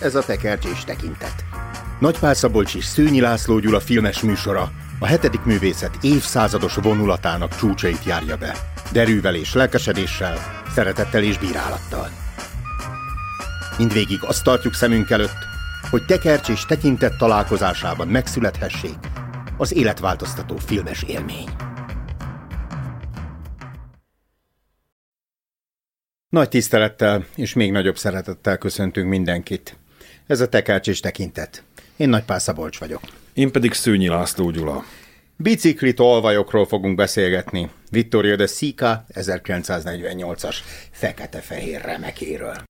ez a tekercsés tekintet. Nagypál Szabolcs és Szőnyi László Gyula filmes műsora a hetedik művészet évszázados vonulatának csúcsait járja be. Derűvel és lelkesedéssel, szeretettel és bírálattal. Mindvégig azt tartjuk szemünk előtt, hogy tekercs és tekintet találkozásában megszülethessék az életváltoztató filmes élmény. Nagy tisztelettel és még nagyobb szeretettel köszöntünk mindenkit. Ez a Tekercs és Tekintet. Én Nagypál Szabolcs vagyok. Én pedig Szőnyi László Gyula. Bicikli tolvajokról fogunk beszélgetni. Vittorio de Sica 1948-as fekete-fehér remekéről.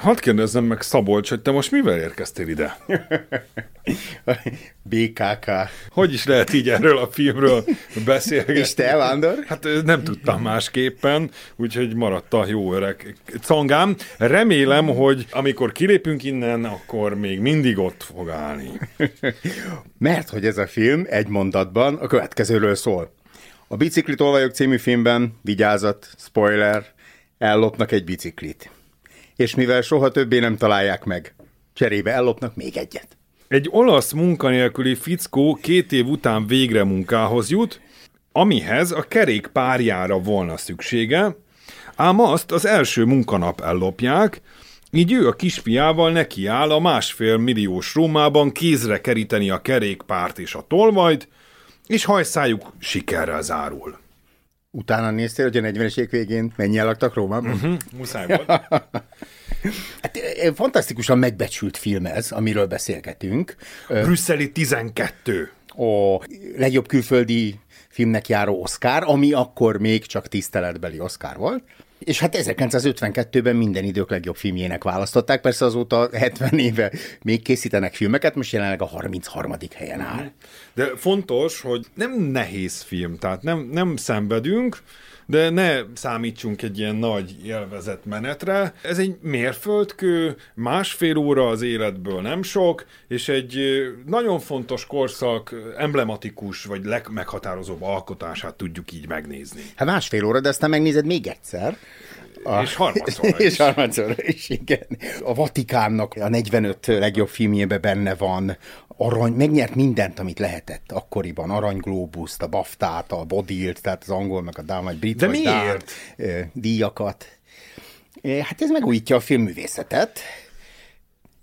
Hadd kérdezzem meg Szabolcs, hogy te most mivel érkeztél ide? BKK. Hogy is lehet így erről a filmről beszélgetni? És te, Vándor? Hát nem tudtam másképpen, úgyhogy maradt a jó öreg cangám. Remélem, hogy amikor kilépünk innen, akkor még mindig ott fog állni. Mert hogy ez a film egy mondatban a következőről szól. A Bicikli tolvajok című filmben, vigyázat, spoiler, ellopnak egy biciklit és mivel soha többé nem találják meg, cserébe ellopnak még egyet. Egy olasz munkanélküli fickó két év után végre munkához jut, amihez a kerék párjára volna szüksége, ám azt az első munkanap ellopják, így ő a kisfiával nekiáll a másfél milliós Rómában kézre keríteni a kerékpárt és a tolvajt, és hajszájuk sikerrel zárul. Utána néztél, hogy a 40-es végén mennyi laktak Rómában? Uh-huh, muszáj volt. hát, eh, fantasztikusan megbecsült film ez, amiről beszélgetünk. Brüsszeli 12. A legjobb külföldi filmnek járó Oscar, ami akkor még csak tiszteletbeli Oscar volt. És hát 1952-ben minden idők legjobb filmjének választották, persze azóta 70 éve még készítenek filmeket, most jelenleg a 33. helyen áll. De fontos, hogy nem nehéz film, tehát nem, nem szenvedünk, de ne számítsunk egy ilyen nagy élvezett menetre. Ez egy mérföldkő, másfél óra az életből nem sok, és egy nagyon fontos korszak emblematikus vagy legmeghatározóbb alkotását tudjuk így megnézni. Hát másfél óra, de aztán megnézed még egyszer. A, és harmadszorra is. És harmadszorra is, igen. A Vatikánnak a 45 legjobb filmjében benne van, arany, megnyert mindent, amit lehetett akkoriban, aranyglóbuszt, a baftát, a bodilt, tehát az angol, meg a dán, vagy brit, De vagy miért? Dán, díjakat. Hát ez megújítja a filmművészetet.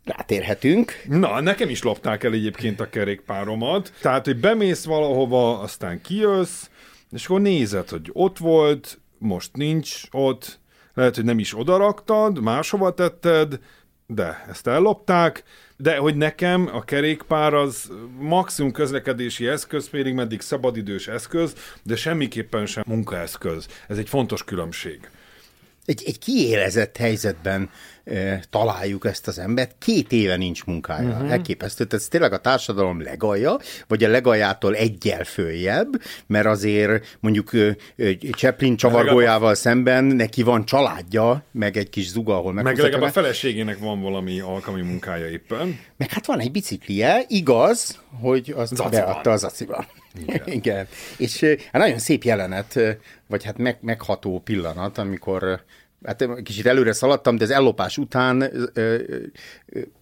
Rátérhetünk. Na, nekem is lopták el egyébként a kerékpáromat. Tehát, hogy bemész valahova, aztán kijössz, és akkor nézed, hogy ott volt, most nincs ott, lehet, hogy nem is odaraktad, máshova tetted, de ezt ellopták, de hogy nekem a kerékpár az maximum közlekedési eszköz, félig meddig szabadidős eszköz, de semmiképpen sem munkaeszköz. Ez egy fontos különbség. Egy, egy kiélezett helyzetben találjuk ezt az embert, két éve nincs munkája. Uh-huh. Elképesztő. Tehát ez tényleg a társadalom legalja, vagy a legaljától egyel följebb, mert azért mondjuk Chaplin csavargójával szemben neki van családja, meg egy kis zuga, ahol meg Meg legalább a feleségének van valami alkalmi munkája éppen. Meg hát van egy biciklije, igaz, hogy az beadta az aciban. Igen. Igen. És hát nagyon szép jelenet, vagy hát meg, megható pillanat, amikor hát kicsit előre szaladtam, de az ellopás után,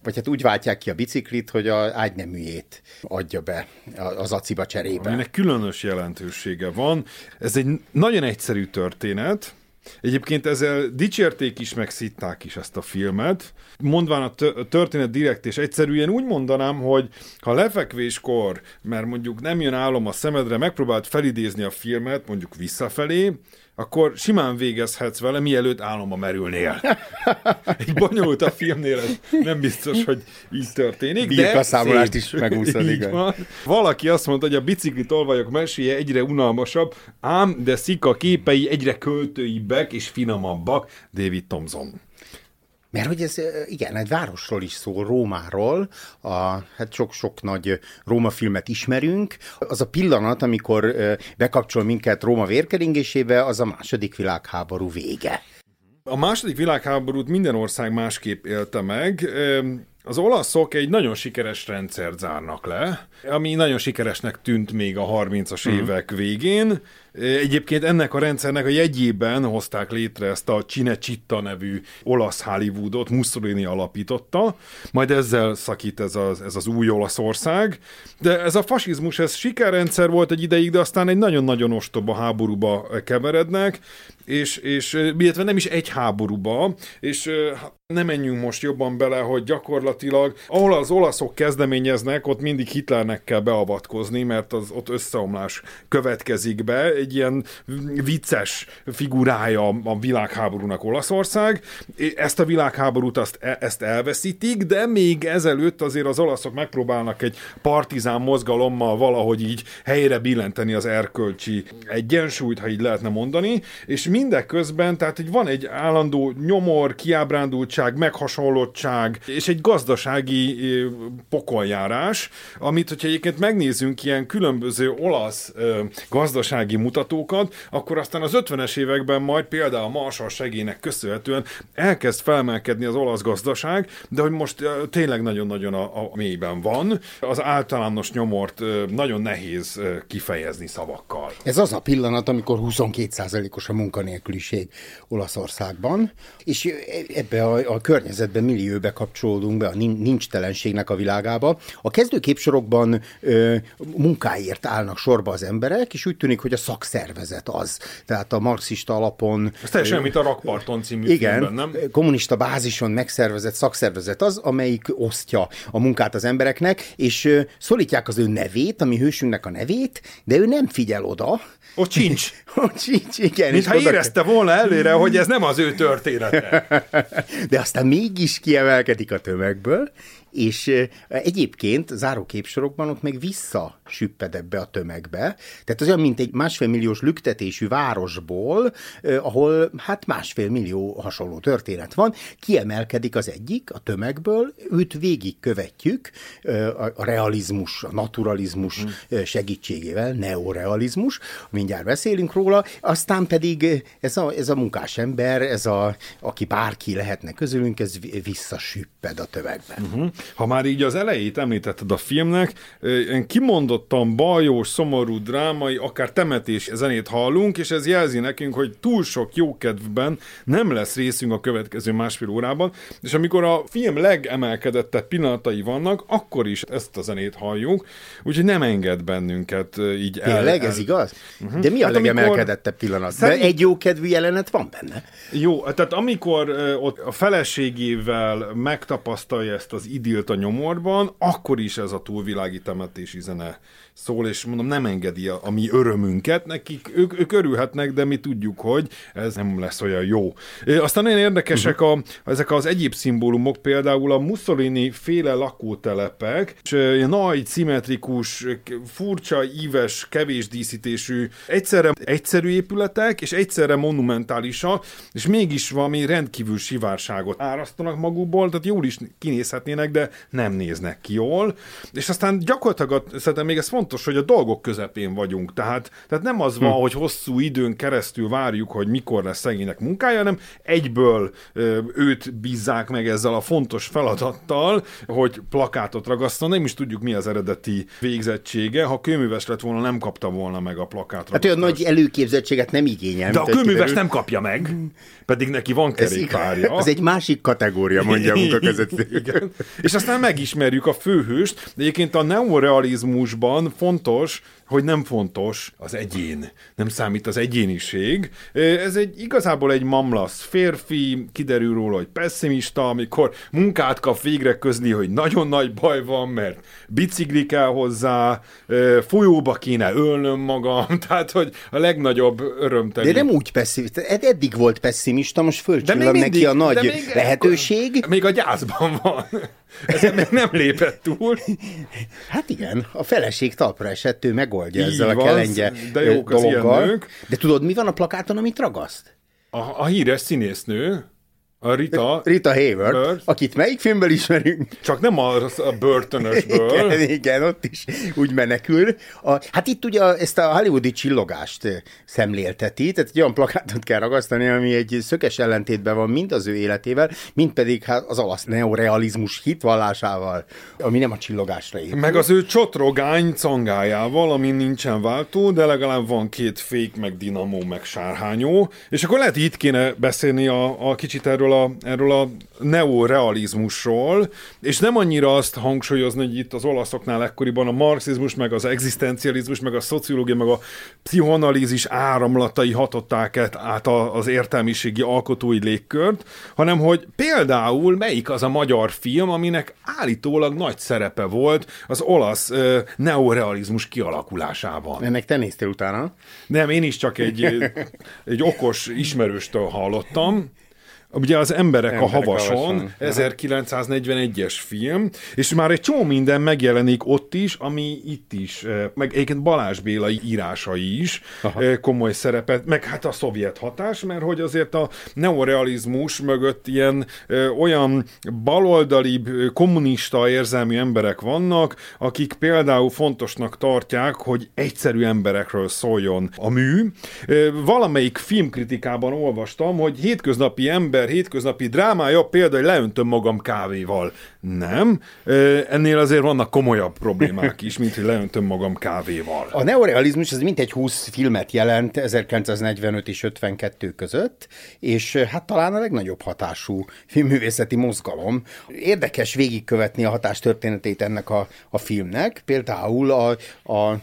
vagy hát úgy váltják ki a biciklit, hogy a ágyneműjét adja be az aciba cserébe. Aminek különös jelentősége van. Ez egy nagyon egyszerű történet, Egyébként ezzel dicsérték is, meg szitták is ezt a filmet. Mondván a történet direkt és egyszerűen úgy mondanám, hogy ha lefekvéskor, mert mondjuk nem jön álom a szemedre, megpróbált felidézni a filmet, mondjuk visszafelé, akkor simán végezhetsz vele, mielőtt álomba merülnél. Egy bonyolult a filmnél, ez nem biztos, hogy így történik. de számolást is megúszod, igen. Valaki azt mondta, hogy a bicikli tolvajok meséje egyre unalmasabb, ám de Szika képei egyre költőibbek és finomabbak. David Thompson. Mert hogy ez, igen, egy városról is szól, Rómáról, a, hát sok-sok nagy Róma filmet ismerünk. Az a pillanat, amikor bekapcsol minket Róma vérkeringésébe, az a második világháború vége. A második világháborút minden ország másképp élte meg. Az olaszok egy nagyon sikeres rendszert zárnak le, ami nagyon sikeresnek tűnt még a 30-as mm. évek végén, Egyébként ennek a rendszernek a jegyében hozták létre ezt a Cinecitta nevű olasz Hollywoodot, Mussolini alapította, majd ezzel szakít ez az, ez az új Olaszország, de ez a fasizmus, ez sikerrendszer volt egy ideig, de aztán egy nagyon-nagyon ostoba háborúba keverednek, és, és illetve nem is egy háborúba, és nem menjünk most jobban bele, hogy gyakorlatilag, ahol az olaszok kezdeményeznek, ott mindig Hitlernek kell beavatkozni, mert az ott összeomlás következik be, egy ilyen vicces figurája a világháborúnak Olaszország. Ezt a világháborút azt, e, ezt elveszítik, de még ezelőtt azért az olaszok megpróbálnak egy partizán mozgalommal valahogy így helyre billenteni az erkölcsi egyensúlyt, ha így lehetne mondani, és mindeközben, tehát hogy van egy állandó nyomor, kiábrándultság, meghasonlottság, és egy gazdasági pokoljárás, amit, hogyha egyébként megnézzünk ilyen különböző olasz gazdasági mutatókat, akkor aztán az 50-es években majd például a Marshall segélynek köszönhetően elkezd felmelkedni az olasz gazdaság, de hogy most tényleg nagyon-nagyon a, a mélyben van. Az általános nyomort nagyon nehéz kifejezni szavakkal. Ez az a pillanat, amikor 22%-os a munka munkanélküliség Olaszországban, és ebbe a, a környezetben, millióbe kapcsolódunk be, a nincstelenségnek a világába. A kezdőképsorokban ö, munkáért állnak sorba az emberek, és úgy tűnik, hogy a szakszervezet az. Tehát a marxista alapon... Ez teljesen, mint a Rakparton című igen, filmben, nem? kommunista bázison megszervezett szakszervezet az, amelyik osztja a munkát az embereknek, és szólítják az ő nevét, ami hősünknek a nevét, de ő nem figyel oda. Ott sincs. Ott sincs, igen. Mintha érezte volna előre, hogy ez nem az ő története. De aztán mégis kiemelkedik a tömegből, és egyébként záróképsorokban ott meg vissza süpped ebbe a tömegbe. Tehát az olyan, mint egy másfél milliós lüktetésű városból, ahol hát másfél millió hasonló történet van, kiemelkedik az egyik a tömegből, őt végig követjük a realizmus, a naturalizmus hmm. segítségével, neorealizmus, mindjárt beszélünk róla, aztán pedig ez a, ez a munkás ember, ez a, aki bárki lehetne közülünk, ez visszasüpped a tömegbe. Uh-huh. Ha már így az elejét említetted a filmnek, én kimondottan bajós, szomorú, drámai, akár temetés zenét hallunk, és ez jelzi nekünk, hogy túl sok jókedvben nem lesz részünk a következő másfél órában, és amikor a film legemelkedettebb pillanatai vannak, akkor is ezt a zenét halljuk, úgyhogy nem enged bennünket így el. Tényleg, ez igaz? Uh-huh. De mi a hát legemelkedettebb pillanat? Szerint... Egy jókedvű jelenet van benne? Jó, tehát amikor ott a feleségével megtapasztalja ezt az idő kiült a nyomorban, akkor is ez a túlvilági temetési zene szól, és mondom, nem engedi a, a mi örömünket, nekik ők, ők örülhetnek, de mi tudjuk, hogy ez nem lesz olyan jó. Aztán nagyon érdekesek a, ezek az egyéb szimbólumok, például a Mussolini féle lakótelepek, és nagy, szimmetrikus, furcsa, íves, kevés díszítésű, egyszerre egyszerű épületek, és egyszerre monumentálisak, és mégis valami rendkívül sivárságot árasztanak magukból, tehát jól is kinézhetnének, de nem néznek ki jól. És aztán gyakorlatilag szerintem még ez fontos, hogy a dolgok közepén vagyunk. Tehát, tehát nem az van, hm. hogy hosszú időn keresztül várjuk, hogy mikor lesz szegénynek munkája, hanem egyből ö, őt bízzák meg ezzel a fontos feladattal, hogy plakátot ragasztan. Nem is tudjuk, mi az eredeti végzettsége. Ha kőműves lett volna, nem kapta volna meg a plakátot. Hát olyan nagy előképzettséget nem igényel. De a kőműves nem kapja meg, pedig neki van kerékpárja. Ez, ez egy másik kategória, mondja a munkakövető. Igen. És aztán megismerjük a főhőst. Egyébként a neorealizmusban fontos, hogy nem fontos az egyén, nem számít az egyéniség. Ez egy igazából egy mamlasz férfi, kiderül róla, hogy pessimista, amikor munkát kap végre közni, hogy nagyon nagy baj van, mert bicikli kell hozzá, folyóba kéne ölnöm magam, tehát hogy a legnagyobb örömteli. De nem úgy pessimista, eddig volt pessimista, most fölcsillan neki a nagy még lehetőség. Még a gyászban van. Ezen még nem lépett túl. Hát igen, a feleség talpra esett, ő megoldja Így ezzel van, a kelengye de jók dologgal. Az De tudod, mi van a plakáton, amit ragaszt? A, a híres színésznő. A Rita, Rita Hayward, akit melyik filmből ismerünk? Csak nem a, a börtönösből. igen, igen, ott is úgy menekül. A, hát itt ugye ezt a hollywoodi csillogást szemlélteti, tehát egy olyan plakátot kell ragasztani, ami egy szökes ellentétben van mind az ő életével, mind pedig hát az olasz neorealizmus hitvallásával, ami nem a csillogásra épül. Meg az ő csotrogány cangájával, ami nincsen váltó, de legalább van két fék, meg dinamó, meg sárhányó, és akkor lehet itt kéne beszélni a, a kicsit erről a, erről a neorealizmusról, és nem annyira azt hangsúlyozni, hogy itt az olaszoknál ekkoriban a marxizmus, meg az egzisztencializmus, meg a szociológia, meg a pszichoanalízis áramlatai hatották át az értelmiségi alkotói légkört, hanem hogy például melyik az a magyar film, aminek állítólag nagy szerepe volt az olasz uh, neorealizmus kialakulásában. Ennek te néztél utána? Nem, én is csak egy, egy okos ismerőstől hallottam, Ugye az Emberek, Emberek a Havason, havason. 1941-es film, és már egy csomó minden megjelenik ott is, ami itt is, eh, meg egyébként Balázs Béla írásai is Aha. Eh, komoly szerepet, meg hát a szovjet hatás, mert hogy azért a neorealizmus mögött ilyen eh, olyan baloldali, kommunista érzelmű emberek vannak, akik például fontosnak tartják, hogy egyszerű emberekről szóljon a mű. Valamelyik filmkritikában olvastam, hogy hétköznapi ember ember hétköznapi drámája, például leöntöm magam kávéval. Nem. Ennél azért vannak komolyabb problémák is, mint hogy leöntöm magam kávéval. A neorealizmus az mintegy 20 filmet jelent 1945 és 52 között, és hát talán a legnagyobb hatású filmművészeti mozgalom. Érdekes végigkövetni a hatástörténetét ennek a, a filmnek. Például a, a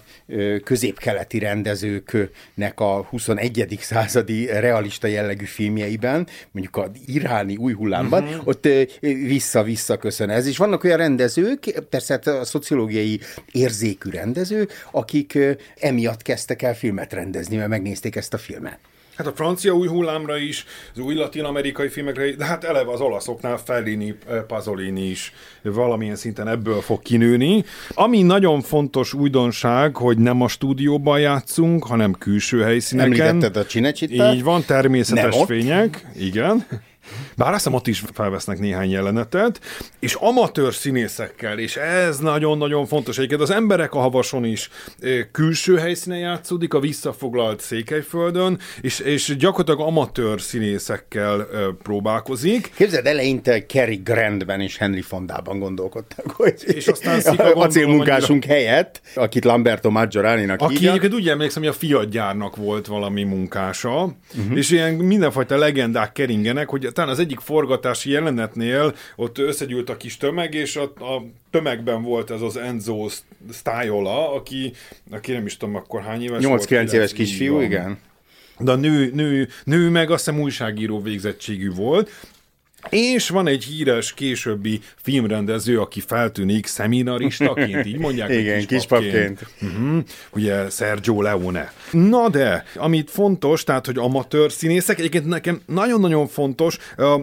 középkeleti rendezőknek a 21. századi realista jellegű filmjeiben, mondjuk a iráni új hullámban, uh-huh. ott vissza-vissza köszön ez. És vannak olyan rendezők, persze hát a szociológiai érzékű rendezők, akik emiatt kezdtek el filmet rendezni, mert megnézték ezt a filmet. Hát a francia új hullámra is, az új latin-amerikai filmekre de hát eleve az olaszoknál Fellini, Pasolini is valamilyen szinten ebből fog kinőni. Ami nagyon fontos újdonság, hogy nem a stúdióban játszunk, hanem külső helyszíneken. Említetted a Cinecittát? Így van, természetes fények. Igen. Bár azt ott is felvesznek néhány jelenetet, és amatőr színészekkel, és ez nagyon-nagyon fontos. Egyébként az emberek a havason is külső helyszínen játszódik, a visszafoglalt Székelyföldön, és, és gyakorlatilag amatőr színészekkel próbálkozik. Képzeld, eleinte Cary Grantben és Henry Fondában gondolkodtak, hogy és aztán a acélmunkásunk annyira... helyett, akit Lamberto Maggiorani-nak Aki hívja. egyébként úgy emlékszem, hogy a fiatgyárnak volt valami munkása, uh-huh. és ilyen mindenfajta legendák keringenek, hogy talán az egyik forgatási jelenetnél ott összegyűlt a kis tömeg, és a, a tömegben volt ez az Enzo Styola, aki, aki nem is tudom akkor hány éves 8-9 éves kisfiú, igen. De a nő, nő, nő meg azt hiszem újságíró végzettségű volt, és van egy híres későbbi filmrendező, aki feltűnik szeminaristaként, így mondják. Igen, kispapként. Kis uh-huh. Ugye Sergio Leone. Na de, amit fontos, tehát, hogy amatőr színészek, egyébként nekem nagyon-nagyon fontos,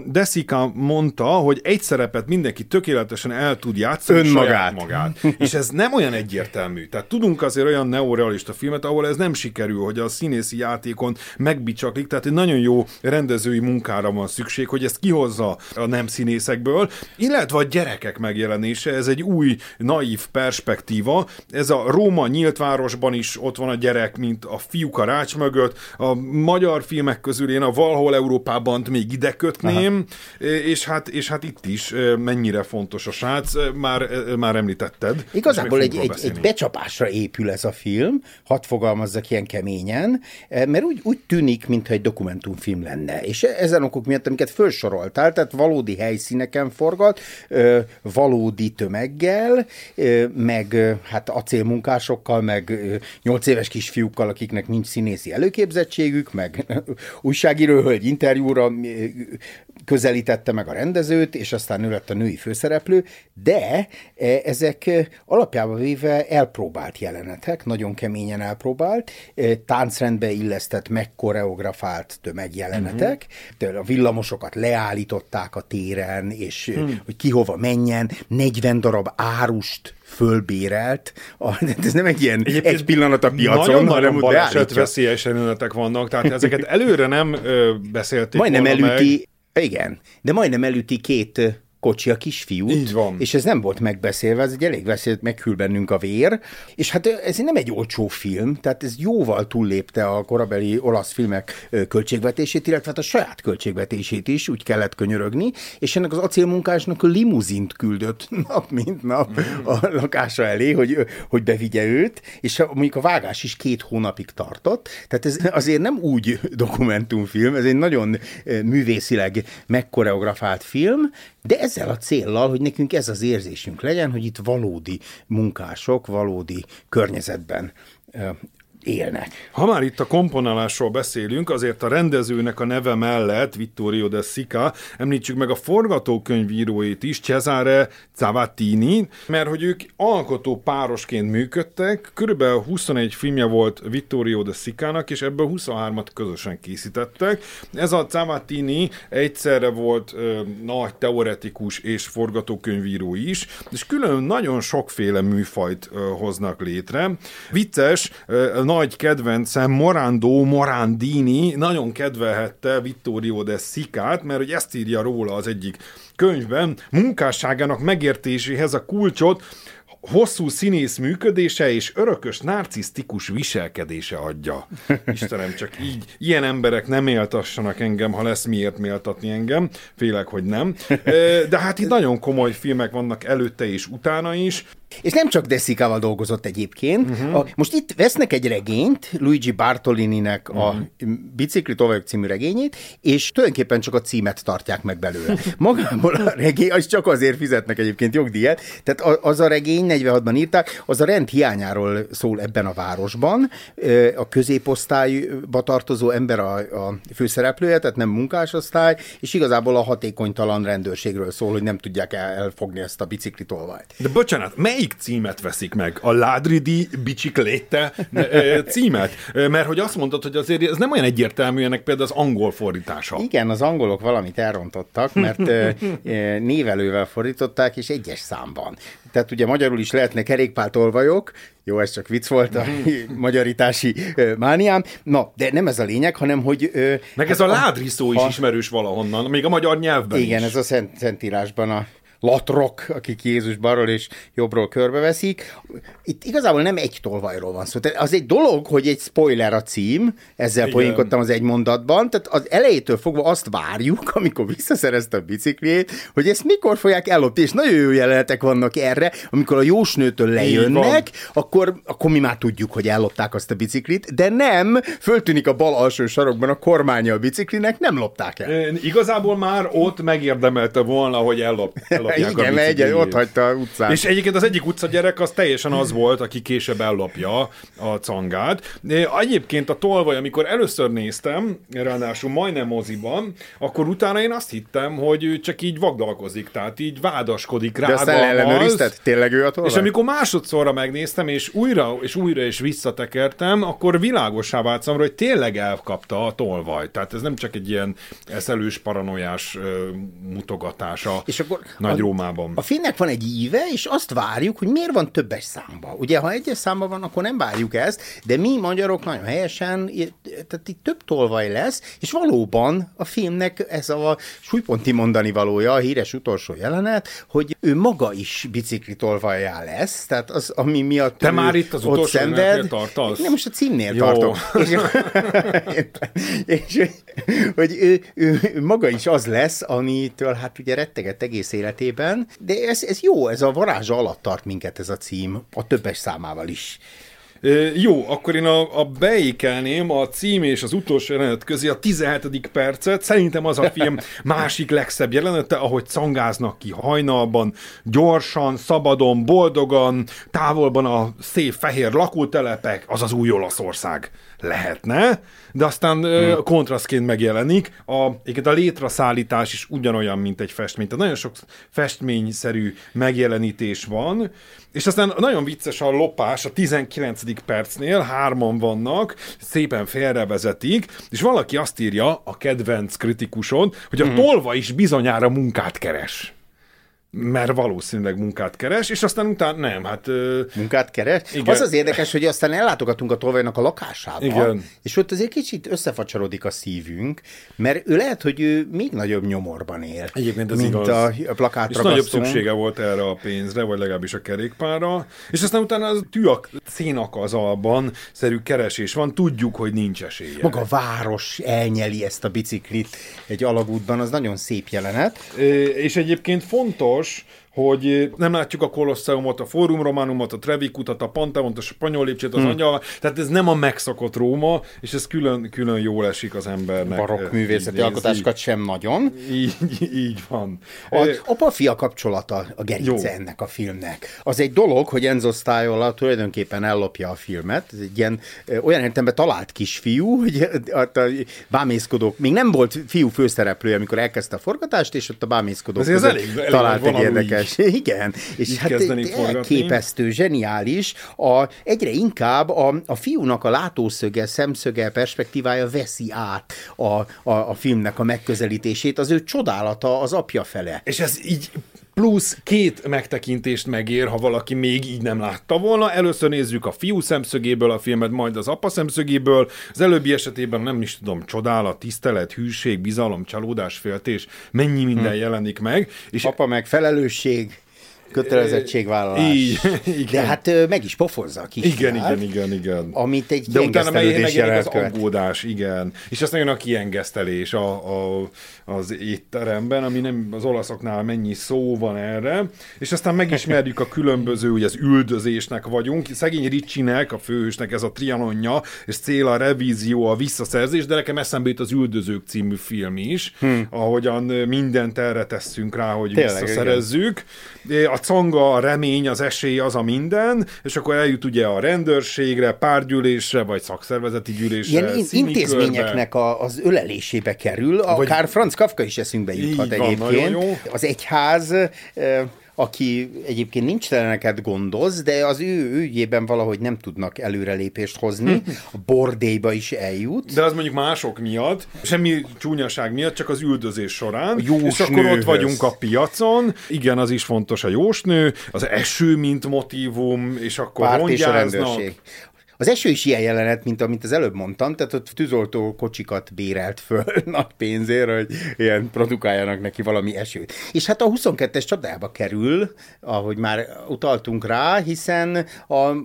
Desika mondta, hogy egy szerepet mindenki tökéletesen el tud játszani Önmagát. magát. És ez nem olyan egyértelmű. Tehát tudunk azért olyan neorealista filmet, ahol ez nem sikerül, hogy a színészi játékon megbicsaklik, tehát egy nagyon jó rendezői munkára van szükség, hogy ezt kihozza a, nem színészekből, illetve a gyerekek megjelenése, ez egy új, naív perspektíva. Ez a Róma nyílt városban is ott van a gyerek, mint a fiúk a rács mögött. A magyar filmek közül én a Valhol Európában még ide kötném, és hát, és hát itt is mennyire fontos a srác, már, már említetted. Igazából egy, egy, egy becsapásra épül ez a film, hadd fogalmazzak ilyen keményen, mert úgy, úgy tűnik, mintha egy dokumentumfilm lenne. És ezen okok miatt, amiket felsoroltál, tehát valódi helyszíneken forgat, valódi tömeggel, meg hát acélmunkásokkal, meg nyolc éves kisfiúkkal, akiknek nincs színészi előképzettségük, meg újságíró hölgy interjúra közelítette meg a rendezőt, és aztán ő lett a női főszereplő, de ezek alapjában véve elpróbált jelenetek, nagyon keményen elpróbált, táncrendbe illesztett, megkoreografált tömegjelenetek, uh-huh. a villamosokat leállították a téren, és hmm. hogy ki hova menjen, 40 darab árust fölbérelt. A, ez nem egy ilyen Egyébként egy pillanat a piacon, nagyon hanem veszélyes jelenetek vannak, tehát ezeket előre nem ö, beszélték Majdnem elüti, meg Igen, de majdnem elüti két kocsi a kisfiút. Így van. És ez nem volt megbeszélve, ez egy elég beszélt, meghűl bennünk a vér. És hát ez nem egy olcsó film, tehát ez jóval túllépte a korabeli olasz filmek költségvetését, illetve hát a saját költségvetését is, úgy kellett könyörögni, és ennek az acélmunkásnak a limuzint küldött nap mint nap a lakása elé, hogy, hogy bevigye őt, és mondjuk a vágás is két hónapig tartott, tehát ez azért nem úgy dokumentumfilm, ez egy nagyon művészileg megkoreografált film, de ezzel a céllal, hogy nekünk ez az érzésünk legyen, hogy itt valódi munkások, valódi környezetben élnek. Ha már itt a komponálásról beszélünk, azért a rendezőnek a neve mellett, Vittorio de Sica, említsük meg a forgatókönyvíróit is, Cesare Zavattini, mert hogy ők alkotó párosként működtek, körülbelül 21 filmje volt Vittorio de Sicának, és ebből 23-at közösen készítettek. Ez a Zavattini egyszerre volt ö, nagy teoretikus és forgatókönyvíró is, és külön nagyon sokféle műfajt ö, hoznak létre. Vicces, ö, nagy kedvencem Morando Morandini nagyon kedvelhette Vittorio de Szikát, mert hogy ezt írja róla az egyik könyvben, munkásságának megértéséhez a kulcsot hosszú színész működése és örökös narcisztikus viselkedése adja. Istenem, csak így, ilyen emberek nem méltassanak engem, ha lesz miért méltatni engem. Félek, hogy nem. De hát itt nagyon komoly filmek vannak előtte és utána is. És nem csak Deszikával dolgozott egyébként. Uh-huh. A, most itt vesznek egy regényt, Luigi Bartolininek uh-huh. a mhm. Bicikli tovább című regényét, és tulajdonképpen csak a címet tartják meg belőle. Magából a regény, az csak azért fizetnek egyébként jogdíjat, tehát az a regény, 46-ban írták, az a rend hiányáról szól ebben a városban. A középosztályba tartozó ember a, a főszereplője, tehát nem munkásosztály, és igazából a hatékonytalan rendőrségről szól, hogy nem tudják elfogni ezt a bicikli tolvajt. De bocsánat, mely melyik címet veszik meg? A Ládridi Bicsikléte címet? Mert hogy azt mondtad, hogy azért ez nem olyan egyértelmű ennek például az angol fordítása. Igen, az angolok valamit elrontottak, mert névelővel fordították, és egyes számban. Tehát ugye magyarul is lehetnek kerékpártolvajok, jó, ez csak vicc volt a magyarítási mániám. Na, de nem ez a lényeg, hanem hogy... Meg hát ez a ládri szó is ismerős valahonnan, még a magyar nyelvben Igen, is. ez a szent, szentírásban a latrok, akik Jézus balról és jobbról körbeveszik. Itt igazából nem egy tolvajról van szó. Tehát az egy dolog, hogy egy spoiler a cím, ezzel Igen. poénkodtam az egy mondatban, tehát az elejétől fogva azt várjuk, amikor visszaszerezte a biciklét, hogy ezt mikor fogják ellopni, és nagyon jó jelenetek vannak erre, amikor a jósnőtől lejönnek, akkor, akkor mi már tudjuk, hogy ellopták azt a biciklit, de nem, föltűnik a bal alsó sarokban a kormánya a biciklinek, nem lopták el. Igazából már ott megérdemelte volna, hogy ellop, ellop ellopják Igen, a egy, ott hagyta a utcán. És egyébként az egyik utcagyerek az teljesen az volt, aki később ellopja a cangát. De egyébként a tolvaj, amikor először néztem, ráadásul majdnem moziban, akkor utána én azt hittem, hogy ő csak így vagdalkozik, tehát így vádaskodik rá. De aztán ellenőrizted? Tényleg ő a tolvaj? És amikor másodszorra megnéztem, és újra és újra és visszatekertem, akkor világosá vált számomra, hogy tényleg elkapta a tolvaj. Tehát ez nem csak egy ilyen eszelős, paranoiás mutogatása. És akkor nagy Rómában. A finnek van egy íve, és azt várjuk, hogy miért van többes számba. Ugye, ha egyes számban van, akkor nem várjuk ezt, de mi magyarok nagyon helyesen, tehát itt több tolvaj lesz, és valóban a filmnek ez a súlyponti mondani valója, a híres utolsó jelenet, hogy ő maga is bicikli tolvajá lesz, tehát az, ami miatt Te már itt az utolsó szenved, tartasz? Nem, most a címnél Jó. tartok. És, és, hogy ő, ő, ő, maga is az lesz, amitől hát ugye retteget egész életében, esetében, de ez, ez jó, ez a varázsa alatt tart minket ez a cím, a többes számával is. Jó, akkor én a, a beékelném a cím és az utolsó jelenet közé a 17. percet. Szerintem az a film másik legszebb jelenete, ahogy szangáznak ki hajnalban, gyorsan, szabadon, boldogan, távolban a szép fehér lakótelepek, az az új Olaszország lehetne, de aztán hmm. kontrasztként megjelenik. A, a létraszállítás is ugyanolyan, mint egy festmény. Tehát nagyon sok festményszerű megjelenítés van, és aztán nagyon vicces a lopás a 19. percnél, hárman vannak, szépen félrevezetik, és valaki azt írja, a kedvenc kritikuson, hogy a hmm. tolva is bizonyára munkát keres. Mert valószínűleg munkát keres, és aztán utána nem, hát... Munkát keres? Igen. Az az érdekes, hogy aztán ellátogatunk a tolvajnak a lakásába, Igen. és ott azért kicsit összefacsarodik a szívünk, mert ő lehet, hogy ő még nagyobb nyomorban él, Egyébként ez mint igaz. a plakát És nagyobb szüksége volt erre a pénzre, vagy legalábbis a kerékpárra, és aztán utána az tűak szénakazalban szerű keresés van, tudjuk, hogy nincs esélye. Maga a város elnyeli ezt a biciklit egy alagútban, az nagyon szép jelenet. És egyébként fontos, fontos, hogy nem látjuk a Kolosseumot, a Forum Romanumot, a Trevi kutat, a Panteont, a spanyol lépcsőt, az hmm. angyal, tehát ez nem a megszokott Róma, és ez külön, külön jól esik az embernek. Barokk művészeti alkotásokat sem nagyon. Így, így van. A apa-fia kapcsolata a gerince jó. ennek a filmnek. Az egy dolog, hogy Enzo Style tulajdonképpen ellopja a filmet, ez egy ilyen olyan értelemben talált kisfiú, hogy a, a, a bámészkodók, még nem volt fiú főszereplő, amikor elkezdte a forgatást, és ott a bámészkodók között elég, elég talált egy érdekes érdekes. Igen, és Így hát képesztő, zseniális. A, egyre inkább a, a fiúnak a látószöge, szemszöge, perspektívája veszi át a, a, a filmnek a megközelítését, az ő csodálata az apja fele. És ez így plusz két megtekintést megér, ha valaki még így nem látta volna. Először nézzük a fiú szemszögéből a filmet, majd az apa szemszögéből. Az előbbi esetében nem is tudom, csodálat, tisztelet, hűség, bizalom, csalódás, féltés, mennyi minden hm. jelenik meg. És apa meg felelősség kötelezettségvállalás. Így, igen. De hát meg is pofozza a kis Igen, igen, igen, igen. Amit egy De utána meg az aggódás, igen. És aztán jön a kiengesztelés a, a, az étteremben, ami nem az olaszoknál mennyi szó van erre, és aztán megismerjük a különböző, ugye az üldözésnek vagyunk. Szegény Ricsinek, a főhősnek ez a trianonja, és cél a revízió, a visszaszerzés, de nekem eszembe jut az Üldözők című film is, hm. ahogyan mindent erre tesszünk rá, hogy Tényleg, visszaszerezzük. Igen. A conga, a remény, az esély, az a minden, és akkor eljut ugye a rendőrségre, párgyűlésre, vagy szakszervezeti gyűlésre. Ilyen intézményeknek a, az ölelésébe kerül, akár vagy... Franz Kafka is eszünkbe juthat Így egyébként. Van, jó. Az egyház aki egyébként nincs teleneket gondoz, de az ő ügyében valahogy nem tudnak előrelépést hozni, a bordélyba is eljut. De az mondjuk mások miatt, semmi csúnyaság miatt, csak az üldözés során. és akkor ott vagyunk a piacon, igen, az is fontos a jósnő, az eső, mint motivum, és akkor Párt és a rendőrség. Az eső is ilyen jelenet, mint amit az előbb mondtam, tehát ott tűzoltó kocsikat bérelt föl nagy pénzért, hogy ilyen produkáljanak neki valami esőt. És hát a 22-es csapdába kerül, ahogy már utaltunk rá, hiszen a, a,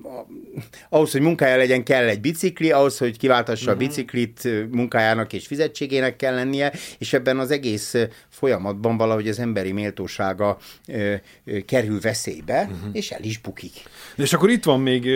ahhoz, hogy munkája legyen, kell egy bicikli, ahhoz, hogy kiváltassa uh-huh. a mhm. biciklit, munkájának és fizetségének kell lennie, és ebben az egész folyamatban valahogy az emberi méltósága ö, ö, kerül veszélybe, uh-huh. és el is bukik. És akkor itt van még,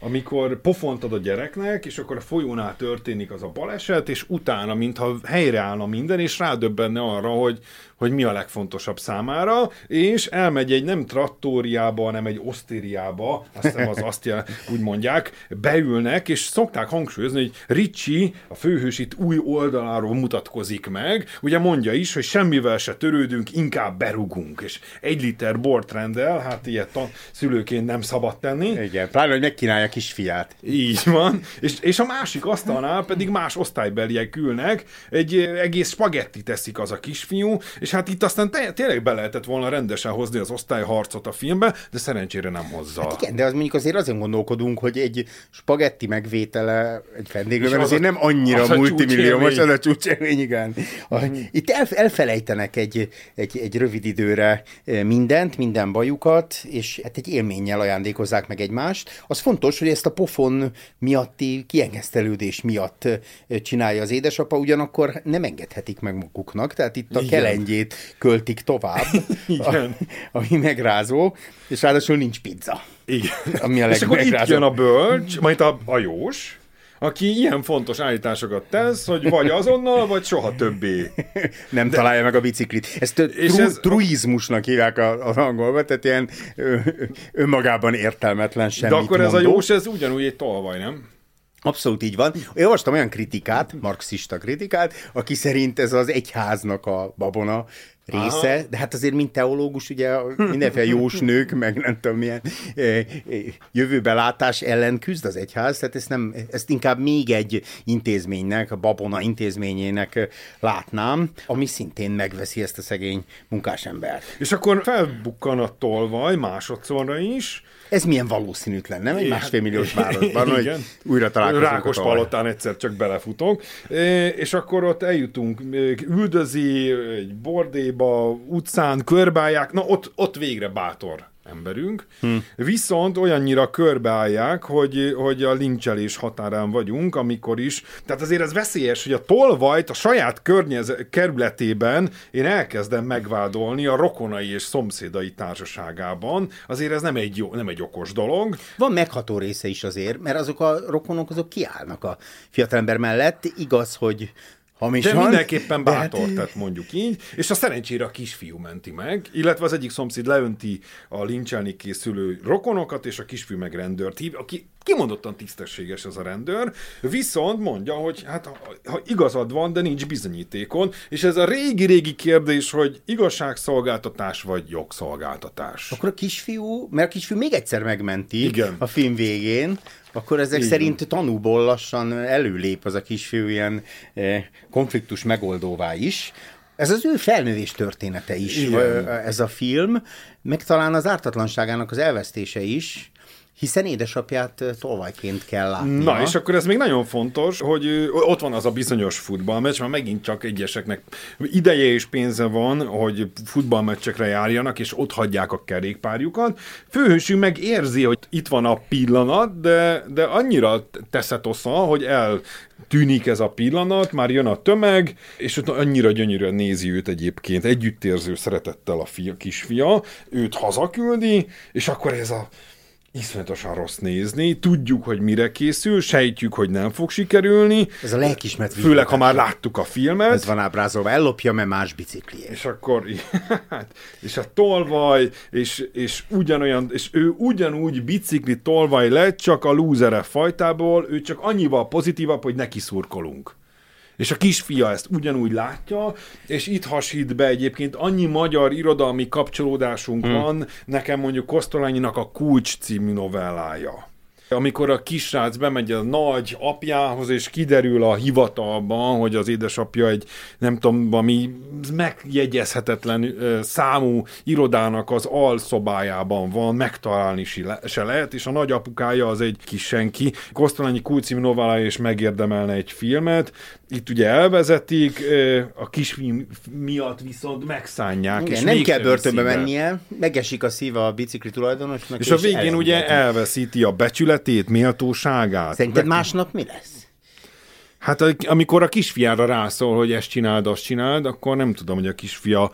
amikor pof pofont ad a gyereknek, és akkor a folyónál történik az a baleset, és utána, mintha helyreállna minden, és rádöbbenne arra, hogy, hogy mi a legfontosabb számára, és elmegy egy nem trattóriába, hanem egy osztériába, azt hiszem az azt jel, úgy mondják, beülnek, és szokták hangsúlyozni, hogy Ricsi, a főhős itt új oldaláról mutatkozik meg, ugye mondja is, hogy semmivel se törődünk, inkább berugunk, és egy liter bort rendel, hát ilyet a szülőként nem szabad tenni. Igen, pláne, hogy megkínálja kisfiát. Így van, és, és a másik asztalnál pedig más osztálybeliek ülnek, egy egész spagetti teszik az a kisfiú, és és hát itt aztán te, tényleg be lehetett volna rendesen hozni az osztályharcot a filmbe, de szerencsére nem hozza. Hát igen, de az mondjuk azért azon gondolkodunk, hogy egy spagetti megvétele egy vendéglőben azért nem annyira multimilliómos, az a csúcsélmény, igen. A, mm. Itt el, elfelejtenek egy, egy, egy rövid időre eh, mindent, minden bajukat, és hát egy élménnyel ajándékozzák meg egymást. Az fontos, hogy ezt a pofon miatti kiengesztelődés miatt eh, csinálja az édesapa, ugyanakkor nem engedhetik meg maguknak, tehát itt a kelengyé idejét költik tovább, Igen. A, ami megrázó, és ráadásul nincs pizza. Igen. Ami a és akkor itt jön a bölcs, majd a hajós, aki ilyen fontos állításokat tesz, hogy vagy azonnal, vagy soha többé. Nem De... találja meg a biciklit. Ezt és tru- ez... truizmusnak hívják az angolban, tehát ilyen önmagában értelmetlen semmit De akkor mondó. ez a jós, ez ugyanúgy egy tolvaj, nem? Abszolút így van. Én olvastam olyan kritikát, marxista kritikát, aki szerint ez az egyháznak a babona része, Aha. de hát azért mint teológus, ugye mindenféle jós nők, meg nem tudom milyen jövőbelátás ellen küzd az egyház, tehát ezt, nem, ezt inkább még egy intézménynek, a babona intézményének látnám, ami szintén megveszi ezt a szegény munkásembert. És akkor felbukkan a tolvaj másodszorra is, ez milyen valószínűtlen, nem? Egy másfél milliós városban, hogy újra találkozunk. Rákos palotán egyszer csak belefutunk, és akkor ott eljutunk, üldözi egy bordéba, utcán, körbálják, na ott, ott végre bátor emberünk, hm. viszont olyannyira körbeállják, hogy, hogy a lincselés határán vagyunk, amikor is, tehát azért ez veszélyes, hogy a tolvajt a saját környez, kerületében én elkezdem megvádolni a rokonai és szomszédai társaságában, azért ez nem egy, jó, nem egy okos dolog. Van megható része is azért, mert azok a rokonok azok kiállnak a fiatalember mellett, igaz, hogy Hamis de van, mindenképpen bátor, de... tehát mondjuk így, és a szerencsére a kisfiú menti meg, illetve az egyik szomszéd leönti a lincselni készülő rokonokat, és a kisfiú meg rendőrt hív, aki kimondottan tisztességes ez a rendőr, viszont mondja, hogy hát ha, ha igazad van, de nincs bizonyítékon, és ez a régi-régi kérdés, hogy igazságszolgáltatás vagy jogszolgáltatás. Akkor a kisfiú, mert a kisfiú még egyszer megmenti Igen. a film végén, akkor ezek Igen. szerint tanúból lassan előlép az a kisfiú ilyen eh, konfliktus megoldóvá is. Ez az ő felnővés története is, Igen. ez a film, meg talán az ártatlanságának az elvesztése is, hiszen édesapját tolvajként kell látni. Na, és akkor ez még nagyon fontos, hogy ott van az a bizonyos futballmeccs, mert megint csak egyeseknek ideje és pénze van, hogy futballmeccsekre járjanak, és ott hagyják a kerékpárjukat. Főhősünk meg érzi, hogy itt van a pillanat, de, de annyira teszetosza, hogy el tűnik ez a pillanat, már jön a tömeg, és ott annyira gyönyörűen nézi őt egyébként, együttérző szeretettel a fia, kisfia, őt hazaküldi, és akkor ez a iszonyatosan rossz nézni, tudjuk, hogy mire készül, sejtjük, hogy nem fog sikerülni. Ez a lelkismert Főleg, ha már láttuk a filmet. Ez van ábrázolva, ellopja, mert más bicikli. És akkor, és a tolvaj, és, és ugyanolyan, és ő ugyanúgy bicikli tolvaj lett, csak a lúzere fajtából, ő csak annyival pozitívabb, hogy neki szurkolunk. És a kisfia ezt ugyanúgy látja, és itt hasít be egyébként annyi magyar irodalmi kapcsolódásunk hmm. van, nekem mondjuk Kosztolányinak a Kulcs című novellája amikor a kisrác bemegy a nagy apjához, és kiderül a hivatalban, hogy az édesapja egy, nem tudom, ami megjegyezhetetlen számú irodának az alszobájában van, megtalálni se lehet, és a nagyapukája az egy kis senki. Kosztolányi kulcím novellája és megérdemelne egy filmet. Itt ugye elvezetik, a kisfilm miatt viszont megszánják. Igen, és nem kell börtönbe mennie, megesik a szíve a bicikli tulajdonosnak. És, és a végén ugye elveszíti a becsület, tiszteletét, méltóságát. Szerinted másnap mi lesz? Hát amikor a kisfiára rászól, hogy ezt csináld, azt csináld, akkor nem tudom, hogy a kisfia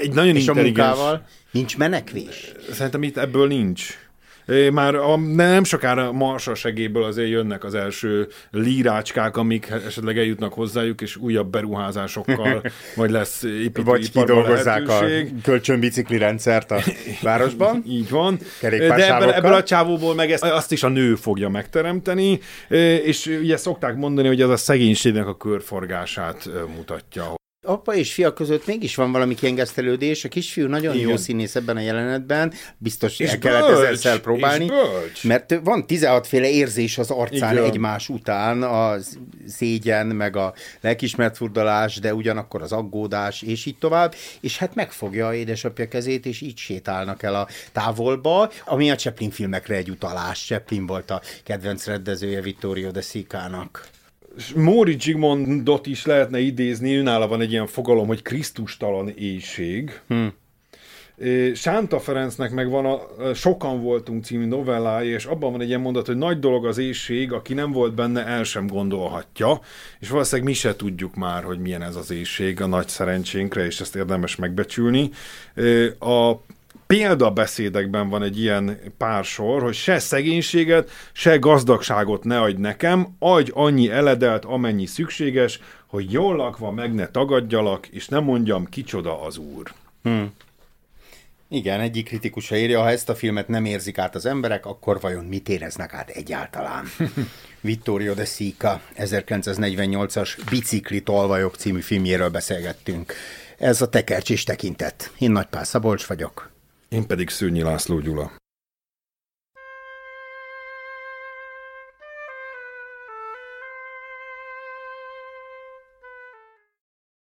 egy nagyon És intelligens... a munkával nincs menekvés? Szerintem itt ebből nincs már a, nem sokára Marsa segéből azért jönnek az első lírácskák, amik esetleg eljutnak hozzájuk, és újabb beruházásokkal majd lesz Vagy kidolgozzák a kölcsönbicikli rendszert a városban. Így van. De ebből, ebből a csávóból meg ezt, azt is a nő fogja megteremteni, és ugye szokták mondani, hogy ez a szegénységnek a körforgását mutatja, apa és fia között mégis van valami kiengesztelődés. A kisfiú nagyon Igen. jó színész ebben a jelenetben, biztos és el kellett bölcs, ezzel próbálni. Mert van 16 féle érzés az arcán Igen. egymás után, a szégyen, meg a lelkismert furdalás, de ugyanakkor az aggódás, és így tovább, és hát megfogja a édesapja kezét, és így sétálnak el a távolba, ami a Chaplin filmekre egy utalás. Chaplin volt a kedvenc rendezője Vittorio de Sica-nak. Móri Zsigmondot is lehetne idézni, őnála van egy ilyen fogalom, hogy Krisztustalan éjség. Hmm. Sánta Ferencnek meg van a Sokan voltunk című novellája, és abban van egy ilyen mondat, hogy nagy dolog az éjség, aki nem volt benne, el sem gondolhatja, és valószínűleg mi se tudjuk már, hogy milyen ez az éjség a nagy szerencsénkre, és ezt érdemes megbecsülni. A példabeszédekben van egy ilyen pár sor, hogy se szegénységet, se gazdagságot ne adj nekem, adj annyi eledelt, amennyi szükséges, hogy jól lakva meg ne tagadjalak, és ne mondjam, kicsoda az úr. Hmm. Igen, egyik kritikusa írja, ha ezt a filmet nem érzik át az emberek, akkor vajon mit éreznek át egyáltalán? Vittorio de Sica 1948-as Bicikli tolvajok című filmjéről beszélgettünk Ez a tekercs is tekintet. Én Nagypál Szabolcs vagyok. Én pedig Szőnyi László Gyula.